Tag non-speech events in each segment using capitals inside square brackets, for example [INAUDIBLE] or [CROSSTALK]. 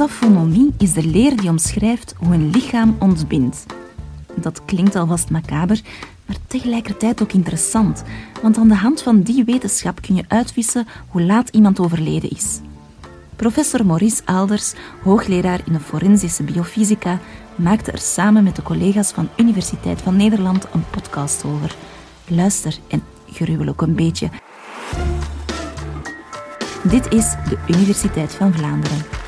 Taphonomie is de leer die omschrijft hoe een lichaam ontbindt. Dat klinkt alvast macaber, maar tegelijkertijd ook interessant, want aan de hand van die wetenschap kun je uitwissen hoe laat iemand overleden is. Professor Maurice Alders, hoogleraar in de forensische biofysica, maakte er samen met de collega's van Universiteit van Nederland een podcast over. Luister en gruwel ook een beetje. Dit is de Universiteit van Vlaanderen.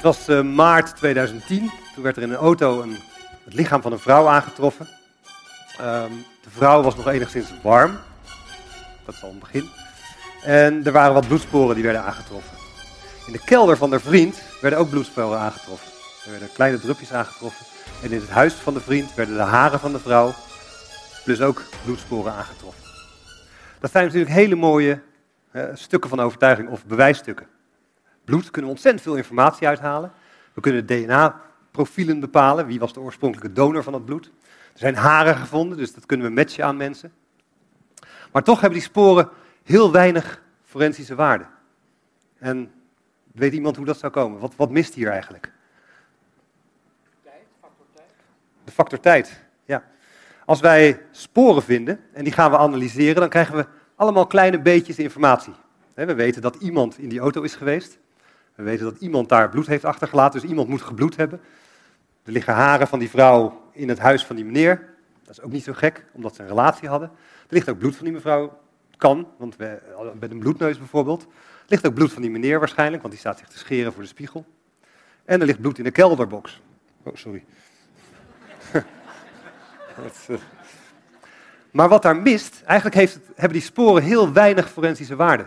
Het was uh, maart 2010. Toen werd er in een auto een, het lichaam van een vrouw aangetroffen. Um, de vrouw was nog enigszins warm. Dat is al een begin. En er waren wat bloedsporen die werden aangetroffen. In de kelder van de vriend werden ook bloedsporen aangetroffen. Er werden kleine drupjes aangetroffen. En in het huis van de vriend werden de haren van de vrouw, plus ook bloedsporen aangetroffen. Dat zijn natuurlijk hele mooie uh, stukken van overtuiging of bewijsstukken. Bloed kunnen we ontzettend veel informatie uithalen. We kunnen DNA-profielen bepalen. Wie was de oorspronkelijke donor van het bloed? Er zijn haren gevonden, dus dat kunnen we matchen aan mensen. Maar toch hebben die sporen heel weinig forensische waarde. En weet iemand hoe dat zou komen? Wat, wat mist hier eigenlijk? Factor tijd. De factor tijd, ja. Als wij sporen vinden en die gaan we analyseren, dan krijgen we allemaal kleine beetjes informatie. We weten dat iemand in die auto is geweest. We weten dat iemand daar bloed heeft achtergelaten, dus iemand moet gebloed hebben. Er liggen haren van die vrouw in het huis van die meneer. Dat is ook niet zo gek, omdat ze een relatie hadden. Er ligt ook bloed van die mevrouw, kan, want we, met een bloedneus bijvoorbeeld. Er ligt ook bloed van die meneer waarschijnlijk, want die staat zich te scheren voor de spiegel. En er ligt bloed in de kelderbox. Oh, sorry. [LAUGHS] Eh. maar wat daar mist, eigenlijk heeft het, hebben die sporen heel weinig forensische waarde.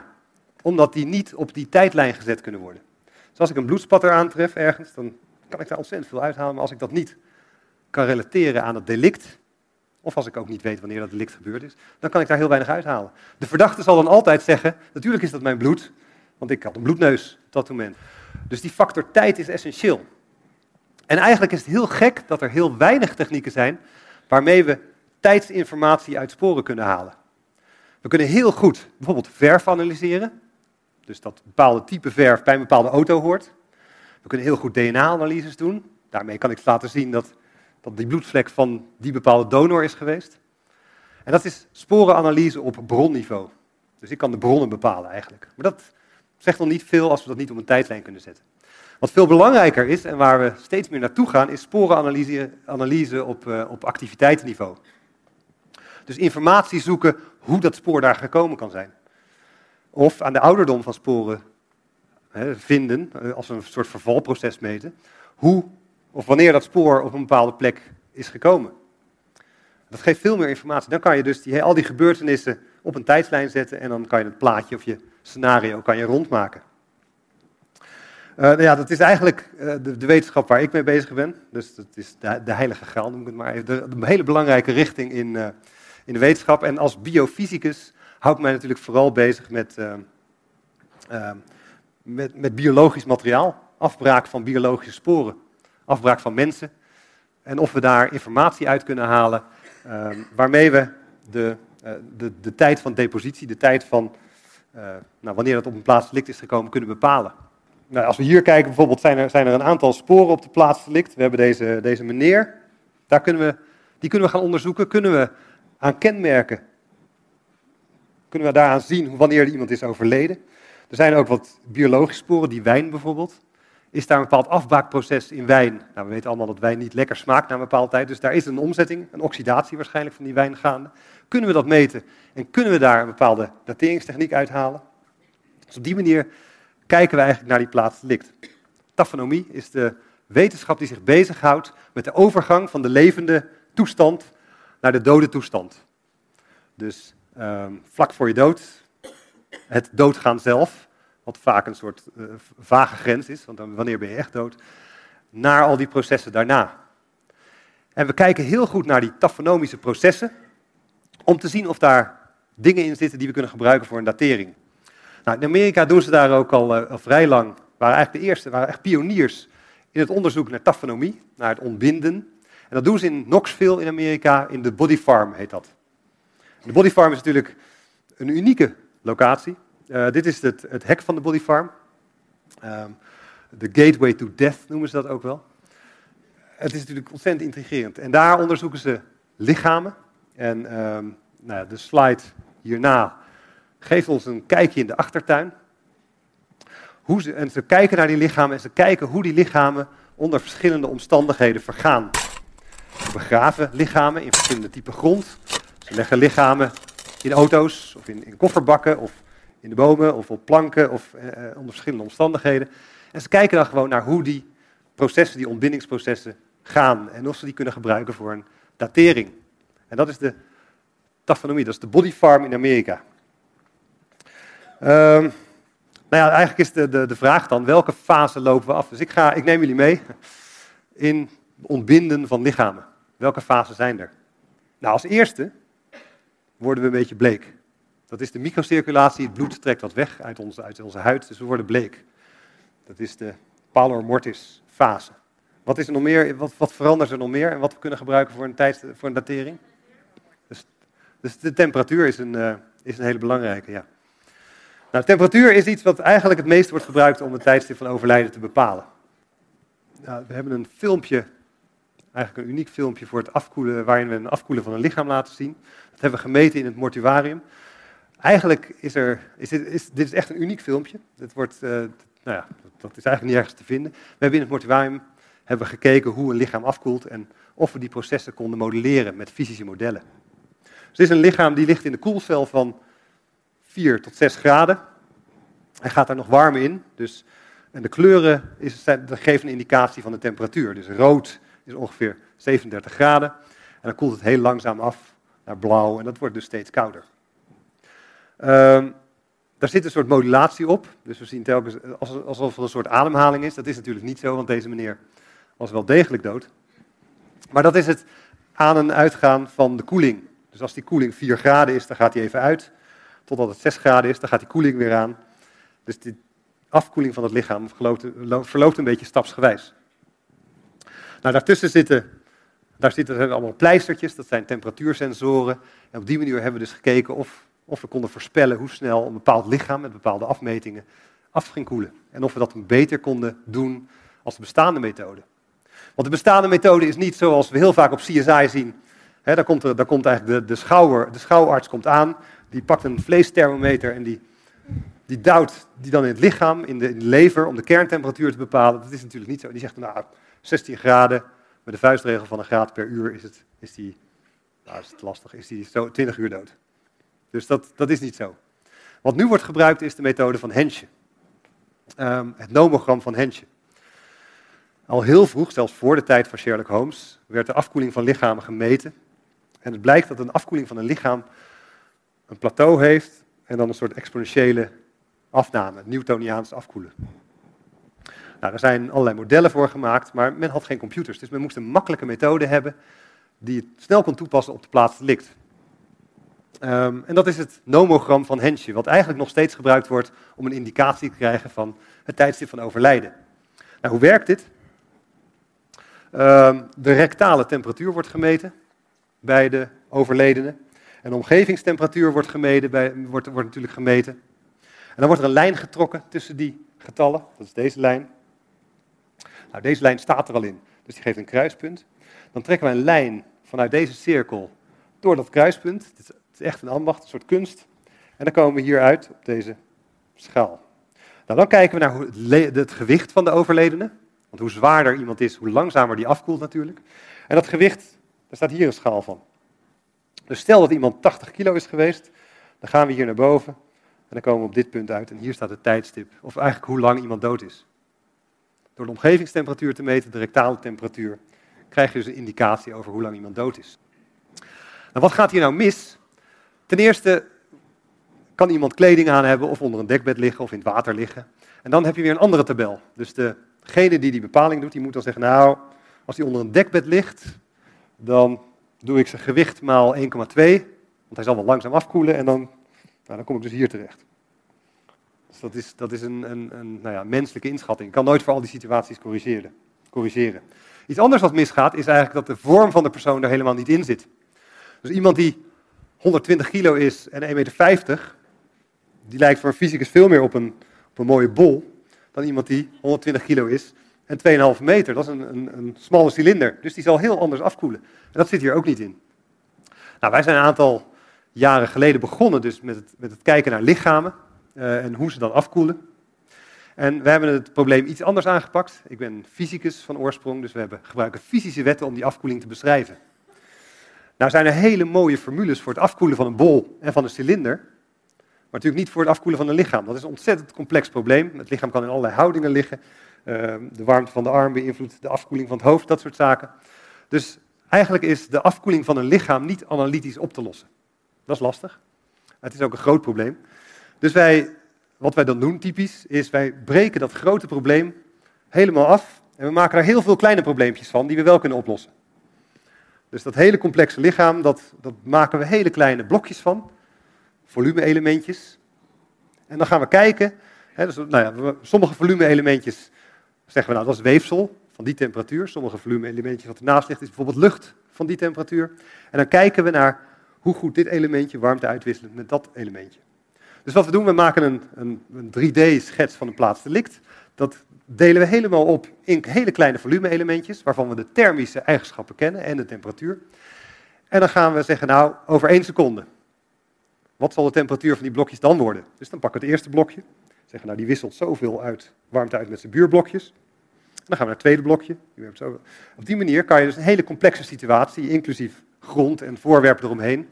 Omdat die niet op die tijdlijn gezet kunnen worden. Dus als ik een bloedspatter aantref ergens, dan kan ik daar ontzettend veel uithalen. Maar als ik dat niet kan relateren aan het delict, of als ik ook niet weet wanneer dat delict gebeurd is, dan kan ik daar heel weinig uithalen. De verdachte zal dan altijd zeggen, natuurlijk is dat mijn bloed, want ik had een bloedneus op dat moment. Dus die factor tijd is essentieel. En eigenlijk is het heel gek dat er heel weinig technieken zijn waarmee we tijdsinformatie uit sporen kunnen halen. We kunnen heel goed bijvoorbeeld verf analyseren. Dus dat bepaalde type verf bij een bepaalde auto hoort. We kunnen heel goed DNA-analyses doen. Daarmee kan ik laten zien dat, dat die bloedvlek van die bepaalde donor is geweest. En dat is sporenanalyse op bronniveau. Dus ik kan de bronnen bepalen eigenlijk. Maar dat zegt nog niet veel als we dat niet op een tijdlijn kunnen zetten. Wat veel belangrijker is en waar we steeds meer naartoe gaan, is sporenanalyse analyse op, uh, op activiteitsniveau. Dus informatie zoeken hoe dat spoor daar gekomen kan zijn. Of aan de ouderdom van sporen hè, vinden, eh, als we een soort vervalproces meten, hoe of wanneer dat spoor op een bepaalde plek is gekomen. Dat geeft veel meer informatie. Dan kan je dus die, al die gebeurtenissen op een tijdslijn zetten en dan kan je het plaatje of je scenario kan je rondmaken. Uh, nou ja, dat is eigenlijk uh, de, de, wetenschap waar ik mee bezig ben. Dus dat is de, heilige graal, noem ik het maar even. De, hele belangrijke richting in, in de wetenschap. En als biofysicus hou ik mij natuurlijk vooral bezig met, met, met biologisch materiaal. Afbraak van biologische sporen. Afbraak van mensen. En of we daar informatie uit kunnen halen waarmee we de, de, de tijd van depositie, de tijd van nou, wanneer het op een plaats delict is gekomen, kunnen bepalen. Nou, als we hier kijken, bijvoorbeeld, zijn er, zijn er een aantal sporen op de plaats delict. We hebben deze, deze meneer. Daar kunnen we, die kunnen we gaan onderzoeken. Kunnen we aan kenmerken, kunnen we daaraan zien wanneer iemand is overleden. Er zijn ook wat biologische sporen, die wijn bijvoorbeeld. Is daar een bepaald afbraakproces in wijn? Nou, we weten allemaal dat wijn niet lekker smaakt na een bepaalde tijd. Dus daar is een omzetting, een oxidatie waarschijnlijk van die wijn gaande. Kunnen we dat meten en kunnen we daar een bepaalde dateringstechniek uithalen? Dus op die manier kijken we eigenlijk naar die plaats delict. Taphonomie is de wetenschap die zich bezighoudt met de overgang van de levende toestand naar de dode toestand. Dus vlak voor je dood, het doodgaan zelf, wat vaak een soort uh, vage grens is, want wanneer ben je echt dood, naar al die processen daarna. En we kijken heel goed naar die taphonomische processen, om te zien of daar dingen in zitten die we kunnen gebruiken voor een datering. Nou, in Amerika doen ze daar ook al, uh, al vrij lang. Waren eigenlijk de eerste, waren echt pioniers in het onderzoek naar taphonomie, naar het ontbinden. En En dat doen ze in Knoxville in Amerika, in de Body Farm heet dat. De Body Farm is natuurlijk een unieke locatie. Uh, dit is het, het, hek van de Body Farm. Um, de Gateway to Death noemen ze dat ook wel. Het is natuurlijk ontzettend intrigerend. En daar onderzoeken ze lichamen. En um, nou ja, de slide hierna geeft ons een kijkje in de achtertuin. Hoe ze, en ze kijken naar die lichamen en ze kijken hoe die lichamen onder verschillende omstandigheden vergaan. Ze begraven lichamen in verschillende typen grond. Ze leggen lichamen in auto's of in, in kofferbakken of in de bomen of op planken of eh, eh, onder verschillende omstandigheden. En ze kijken dan gewoon naar hoe die processen, die ontbindingsprocessen gaan en of ze die kunnen gebruiken voor een datering. En dat is de taxonomie, dat is de body farm in Amerika. Um, nou ja, eigenlijk is de, de, de vraag dan, welke fase lopen we af? Dus ik, ga, ik neem jullie mee in ontbinden van lichamen. Welke fasen zijn er? Nou, als eerste worden we een beetje bleek. Dat is de microcirculatie, het bloed trekt wat weg uit onze, uit onze huid, dus we worden bleek. Dat is de pallor mortis fase. Wat, is er nog meer, wat, wat verandert er nog meer en wat we kunnen gebruiken voor een, tijd, voor een datering? Dus, dus de temperatuur is een, uh, is een hele belangrijke, ja. Nou, temperatuur is iets wat eigenlijk het meest wordt gebruikt om het tijdstip van overlijden te bepalen. Nou, we hebben een filmpje, eigenlijk een uniek filmpje voor het afkoelen, waarin we een afkoelen van een lichaam laten zien. Dat hebben we gemeten in het mortuarium. Eigenlijk is er, is dit, is, echt een uniek filmpje. Dit wordt, uh, nou ja, dat is eigenlijk niet ergens te vinden. We hebben in het mortuarium hebben gekeken hoe een lichaam afkoelt en of we die processen konden modelleren met fysische modellen. Dus dit is een lichaam die ligt in de koelcel van 4 tot 6 graden. Hij gaat daar nog warm in. Dus, en de kleuren is, geven een indicatie van de temperatuur. Dus rood is ongeveer 37 graden. En dan koelt het heel langzaam af naar blauw en dat wordt dus steeds kouder. Um, daar zit een soort modulatie op. Dus we zien telkens alsof er een soort ademhaling is. Dat is natuurlijk niet zo, want deze meneer was wel degelijk dood. Maar dat is het aan en uitgaan van de koeling. Dus als die koeling 4 graden is, dan gaat hij even uit totdat het 6 graden is, dan gaat die koeling weer aan. Dus die afkoeling van het lichaam verloopt een beetje stapsgewijs. Nou, daartussen zitten, daar zitten allemaal pleistertjes, dat zijn temperatuursensoren. En op die manier hebben we dus gekeken of, of we konden voorspellen hoe snel een bepaald lichaam met bepaalde afmetingen af ging koelen. En of we dat beter konden doen als de bestaande methode. Want de bestaande methode is niet zoals we heel vaak op CSI zien. He, daar, komt er, daar komt eigenlijk de, de, schouwer, de schouwarts komt aan, die pakt een vleesthermometer en die, die duwt die dan in het lichaam, in de, in de, lever, om de kerntemperatuur te bepalen. Dat is natuurlijk niet zo. Die zegt, nou, 16 graden, met de vuistregel van een graad per uur is, het, is die, nou is het lastig, is die zo 20 uur dood. Dus dat, dat is niet zo. Wat nu wordt gebruikt is de methode van Hensje. Um, het nomogram van Hensje. Al heel vroeg, zelfs voor de tijd van Sherlock Holmes, werd de afkoeling van lichamen gemeten. En het blijkt dat een afkoeling van een lichaam een plateau heeft en dan een soort exponentiële afname, Newtoniaans afkoelen. Nou, daar zijn allerlei modellen voor gemaakt, maar men had geen computers. Dus men moest een makkelijke methode hebben die het snel kon toepassen op de plaats ligt. Um, en dat is het nomogram van Hensje, wat eigenlijk nog steeds gebruikt wordt om een indicatie te krijgen van het tijdstip van overlijden. Nou, hoe werkt dit? Um, de rectale temperatuur wordt gemeten bij de overledene. En de omgevingstemperatuur wordt, gemeten bij, wordt natuurlijk gemeten. En dan wordt er een lijn getrokken tussen die getallen. Dat is deze lijn. Nou, deze lijn staat er al in, dus die geeft een kruispunt. Dan trekken we een lijn vanuit deze cirkel door dat kruispunt. Het is, echt een ambacht, een soort kunst. En dan komen we hier uit op deze schaal. Nou, dan kijken we naar het gewicht van de overledene. Want hoe zwaarder iemand is, hoe langzamer die afkoelt natuurlijk. En dat gewicht, daar staat hier een schaal van. Dus stel dat iemand 80 kilo is geweest, dan gaan we hier naar boven en dan komen we op dit punt uit. En hier staat het tijdstip, of eigenlijk hoe lang iemand dood is. Door de omgevingstemperatuur te meten, de rectale temperatuur, krijg je dus een indicatie over hoe lang iemand dood is. Nou, wat gaat hier nou mis? Ten eerste kan iemand kleding aan hebben of onder een dekbed liggen of in het water liggen. En dan heb je weer een andere tabel. Dus degene die die bepaling doet, die moet dan zeggen, nou, als hij onder een dekbed ligt, dan doe ik zijn gewicht maal 1,2, want hij zal wel langzaam afkoelen en dan, nou, dan kom ik dus hier terecht. Dus dat is, dat is een, een, een nou ja, menselijke inschatting. Ik kan nooit voor al die situaties corrigeren. corrigeren. Iets anders wat misgaat is eigenlijk dat de vorm van de persoon er helemaal niet in zit. Dus iemand die 120 kilo is en 1,50 meter, die lijkt voor een fysicus veel meer op een, op een mooie bol dan iemand die 120 kilo is en 2,5 meter. Dat is een, een, een smalle cilinder, dus die zal heel anders afkoelen. En dat zit hier ook niet in. Nou, wij zijn een aantal jaren geleden begonnen dus met het, met het kijken naar lichamen en hoe ze dan afkoelen. En we hebben het probleem iets anders aangepakt. Ik ben fysicus van oorsprong, dus we hebben, gebruiken fysische wetten om die afkoeling te beschrijven. Nou zijn er hele mooie formules voor het afkoelen van een bol en van een cilinder, maar natuurlijk niet voor het afkoelen van een lichaam. Dat is een ontzettend complex probleem. Het lichaam kan in allerlei houdingen liggen. Uh, de warmte van de arm beïnvloedt de afkoeling van het hoofd, dat soort zaken. Dus eigenlijk is de afkoeling van een lichaam niet analytisch op te lossen. Dat is lastig. Het is ook een groot probleem. Dus wij, wat wij dan doen typisch, is wij breken dat grote probleem helemaal af. En we maken er heel veel kleine probleempjes van die we wel kunnen oplossen. Dus dat hele complexe lichaam, dat, dat maken we hele kleine blokjes van. Volume-elementjes. En dan gaan we kijken. Hè, dus, nou ja, sommige volume-elementjes zeggen we nou dat is weefsel van die temperatuur. Sommige volume-elementjes wat ernaast ligt is bijvoorbeeld lucht van die temperatuur. En dan kijken we naar hoe goed dit elementje warmte uitwisselt met dat elementje. Dus wat we doen, we maken een, een, een 3D-schets van een plaatsdelict. Dat delen we helemaal op in hele kleine volume-elementjes, waarvan we de thermische eigenschappen kennen en de temperatuur. En dan gaan we zeggen, nou, over één seconde, wat zal de temperatuur van die blokjes dan worden? Dus dan pakken we het eerste blokje, zeggen, nou, die wisselt zoveel uit, warmte uit met zijn buurblokjes. Dan gaan we naar het tweede blokje. Op die manier kan je dus een hele complexe situatie, inclusief grond en voorwerpen eromheen,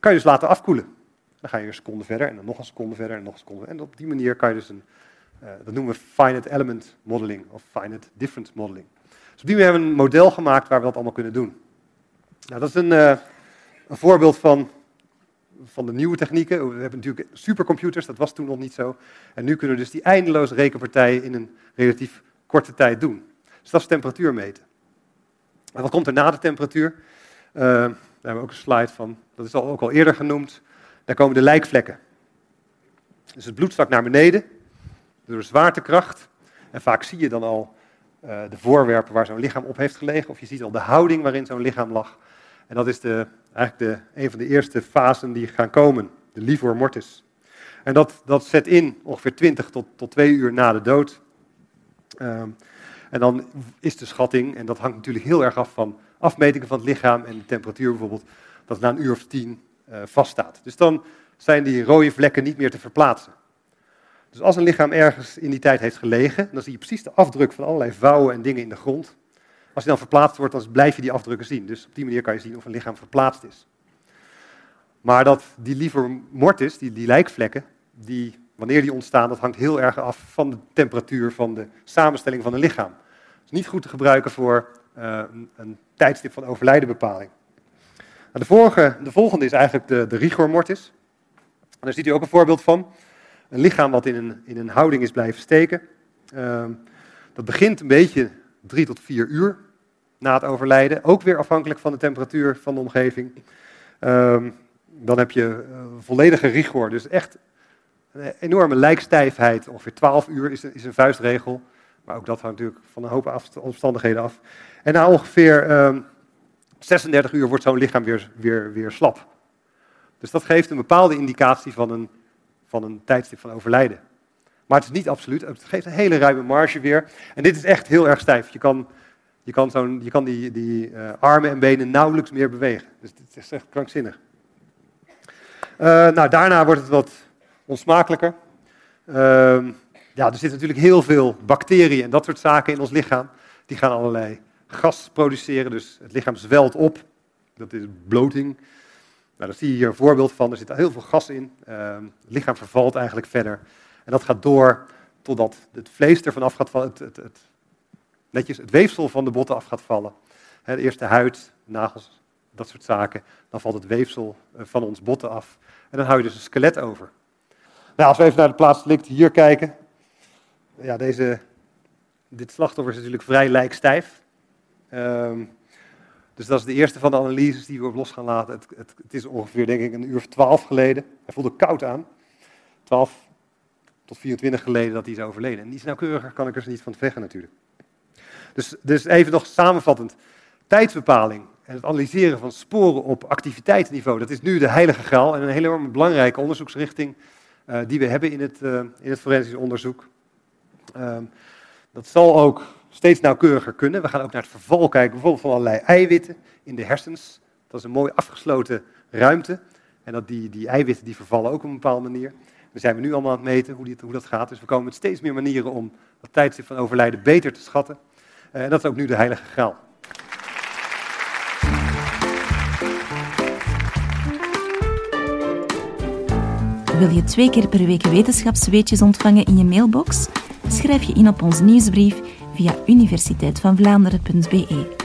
kan je dus laten afkoelen. Dan ga je een seconde verder en dan nog een seconde verder en nog een seconde. En op die manier kan je dus een, uh, dat noemen we finite element modeling of finite difference modeling. Dus op die manier hebben we een model gemaakt waar we dat allemaal kunnen doen. Nou, dat is een, uh, een voorbeeld van, van de nieuwe technieken. We hebben natuurlijk supercomputers, dat was toen nog niet zo. En nu kunnen we dus die eindeloze rekenpartijen in een relatief korte tijd doen. Dus dat is temperatuur meten. En wat komt er na de temperatuur? Uh, daar hebben we ook een slide van. Dat is al, ook al eerder genoemd. Daar komen de lijkvlekken. Dus het bloed zakt naar beneden door de zwaartekracht. En vaak zie je dan al uh, de voorwerpen waar zo'n lichaam op heeft gelegen. Of je ziet al de houding waarin zo'n lichaam lag. En dat is de, eigenlijk de, een van de eerste fasen die gaan komen. De livor mortis. En dat, dat zet in ongeveer 20 tot, tot 2 uur na de dood. Uh, en dan is de schatting, en dat hangt natuurlijk heel erg af van afmetingen van het lichaam en de temperatuur bijvoorbeeld, dat na een uur of tien vaststaat. Dus dan zijn die rode vlekken niet meer te verplaatsen. Dus als een lichaam ergens in die tijd heeft gelegen, dan zie je precies de afdruk van allerlei vouwen en dingen in de grond. Als die dan verplaatst wordt, dan blijf je die afdrukken zien. Dus op die manier kan je zien of een lichaam verplaatst is. Maar dat die liever mortis, die, die lijkvlekken, die, wanneer die ontstaan, dat hangt heel erg af van de temperatuur van de samenstelling van een lichaam. Het is niet goed te gebruiken voor uh, een, een tijdstip van overlijdenbepaling. Nou, de, vorige, de volgende is eigenlijk de, de rigor mortis. En daar ziet u ook een voorbeeld van. Een lichaam wat in een, in een houding is blijven steken. Uh, dat begint een beetje drie tot vier uur na het overlijden. Ook weer afhankelijk van de temperatuur van de omgeving. Uh, dan heb je uh, volledige rigor. Dus echt een enorme lijkstijfheid. Ongeveer 12 uur is, is een vuistregel. Maar ook dat hangt natuurlijk van een hoop omstandigheden af. En na ongeveer 36 ehm, uur wordt zo'n lichaam weer, weer, weer slap. Dus dat geeft een bepaalde indicatie van een, van een tijdstip van overlijden. Maar het is niet absoluut. Het geeft een hele ruime marge weer. En dit is echt heel erg stijf. Je kan, je kan, zo'n, je kan die, die uh, armen en benen nauwelijks meer bewegen. Dus het is echt krankzinnig. Uh, nou, daarna wordt het wat onsmakelijker. Uh, ja, er zitten natuurlijk heel veel bacteriën en dat soort zaken in ons lichaam. Die gaan allerlei gas produceren, dus het lichaam zwelt op. Dat is bloting. Nou, daar zie je hier een voorbeeld van. Er zit heel veel gas in. Uh, het lichaam vervalt eigenlijk verder. En dat gaat door totdat het vlees ervan af gaat vallen. Het, het, het, netjes het weefsel van de botten af gaat vallen. He, eerst de huid, nagels, dat soort zaken. Dan valt het weefsel eh, van ons botten af. En dan hou je dus een skelet over. Nou, als we even naar de plaats ligt hier kijken. Ja, deze, dit slachtoffer is natuurlijk vrij lijkstijf. Um, dus dat is de eerste van de analyses die we op los gaan laten. Het, het, is ongeveer, denk ik, een uur of twaalf geleden. Hij voelde koud aan. 12 tot 24 geleden dat hij is overleden. En iets nauwkeuriger kan ik er niet van zeggen natuurlijk. Dus, dus even nog samenvattend. Tijdsbepaling en het analyseren van sporen op activiteitsniveau, dat is nu de heilige graal en een hele belangrijke onderzoeksrichting uh, die we hebben in het, uh, in het forensisch onderzoek. Um, dat zal ook steeds nauwkeuriger kunnen. We gaan ook naar het verval kijken, bijvoorbeeld van allerlei eiwitten in de hersens. Dat is een mooi afgesloten ruimte. En dat die, die eiwitten die vervallen ook op een bepaalde manier. Daar zijn we nu allemaal aan het meten hoe, die, hoe dat gaat. Dus we komen met steeds meer manieren om dat tijdstip van overlijden beter te schatten. Uh, en dat is ook nu de heilige graal. Wil je twee keer per week wetenschapsweetjes ontvangen in je mailbox? Schrijf je in op onze nieuwsbrief via universiteitvanvlaanderen.be.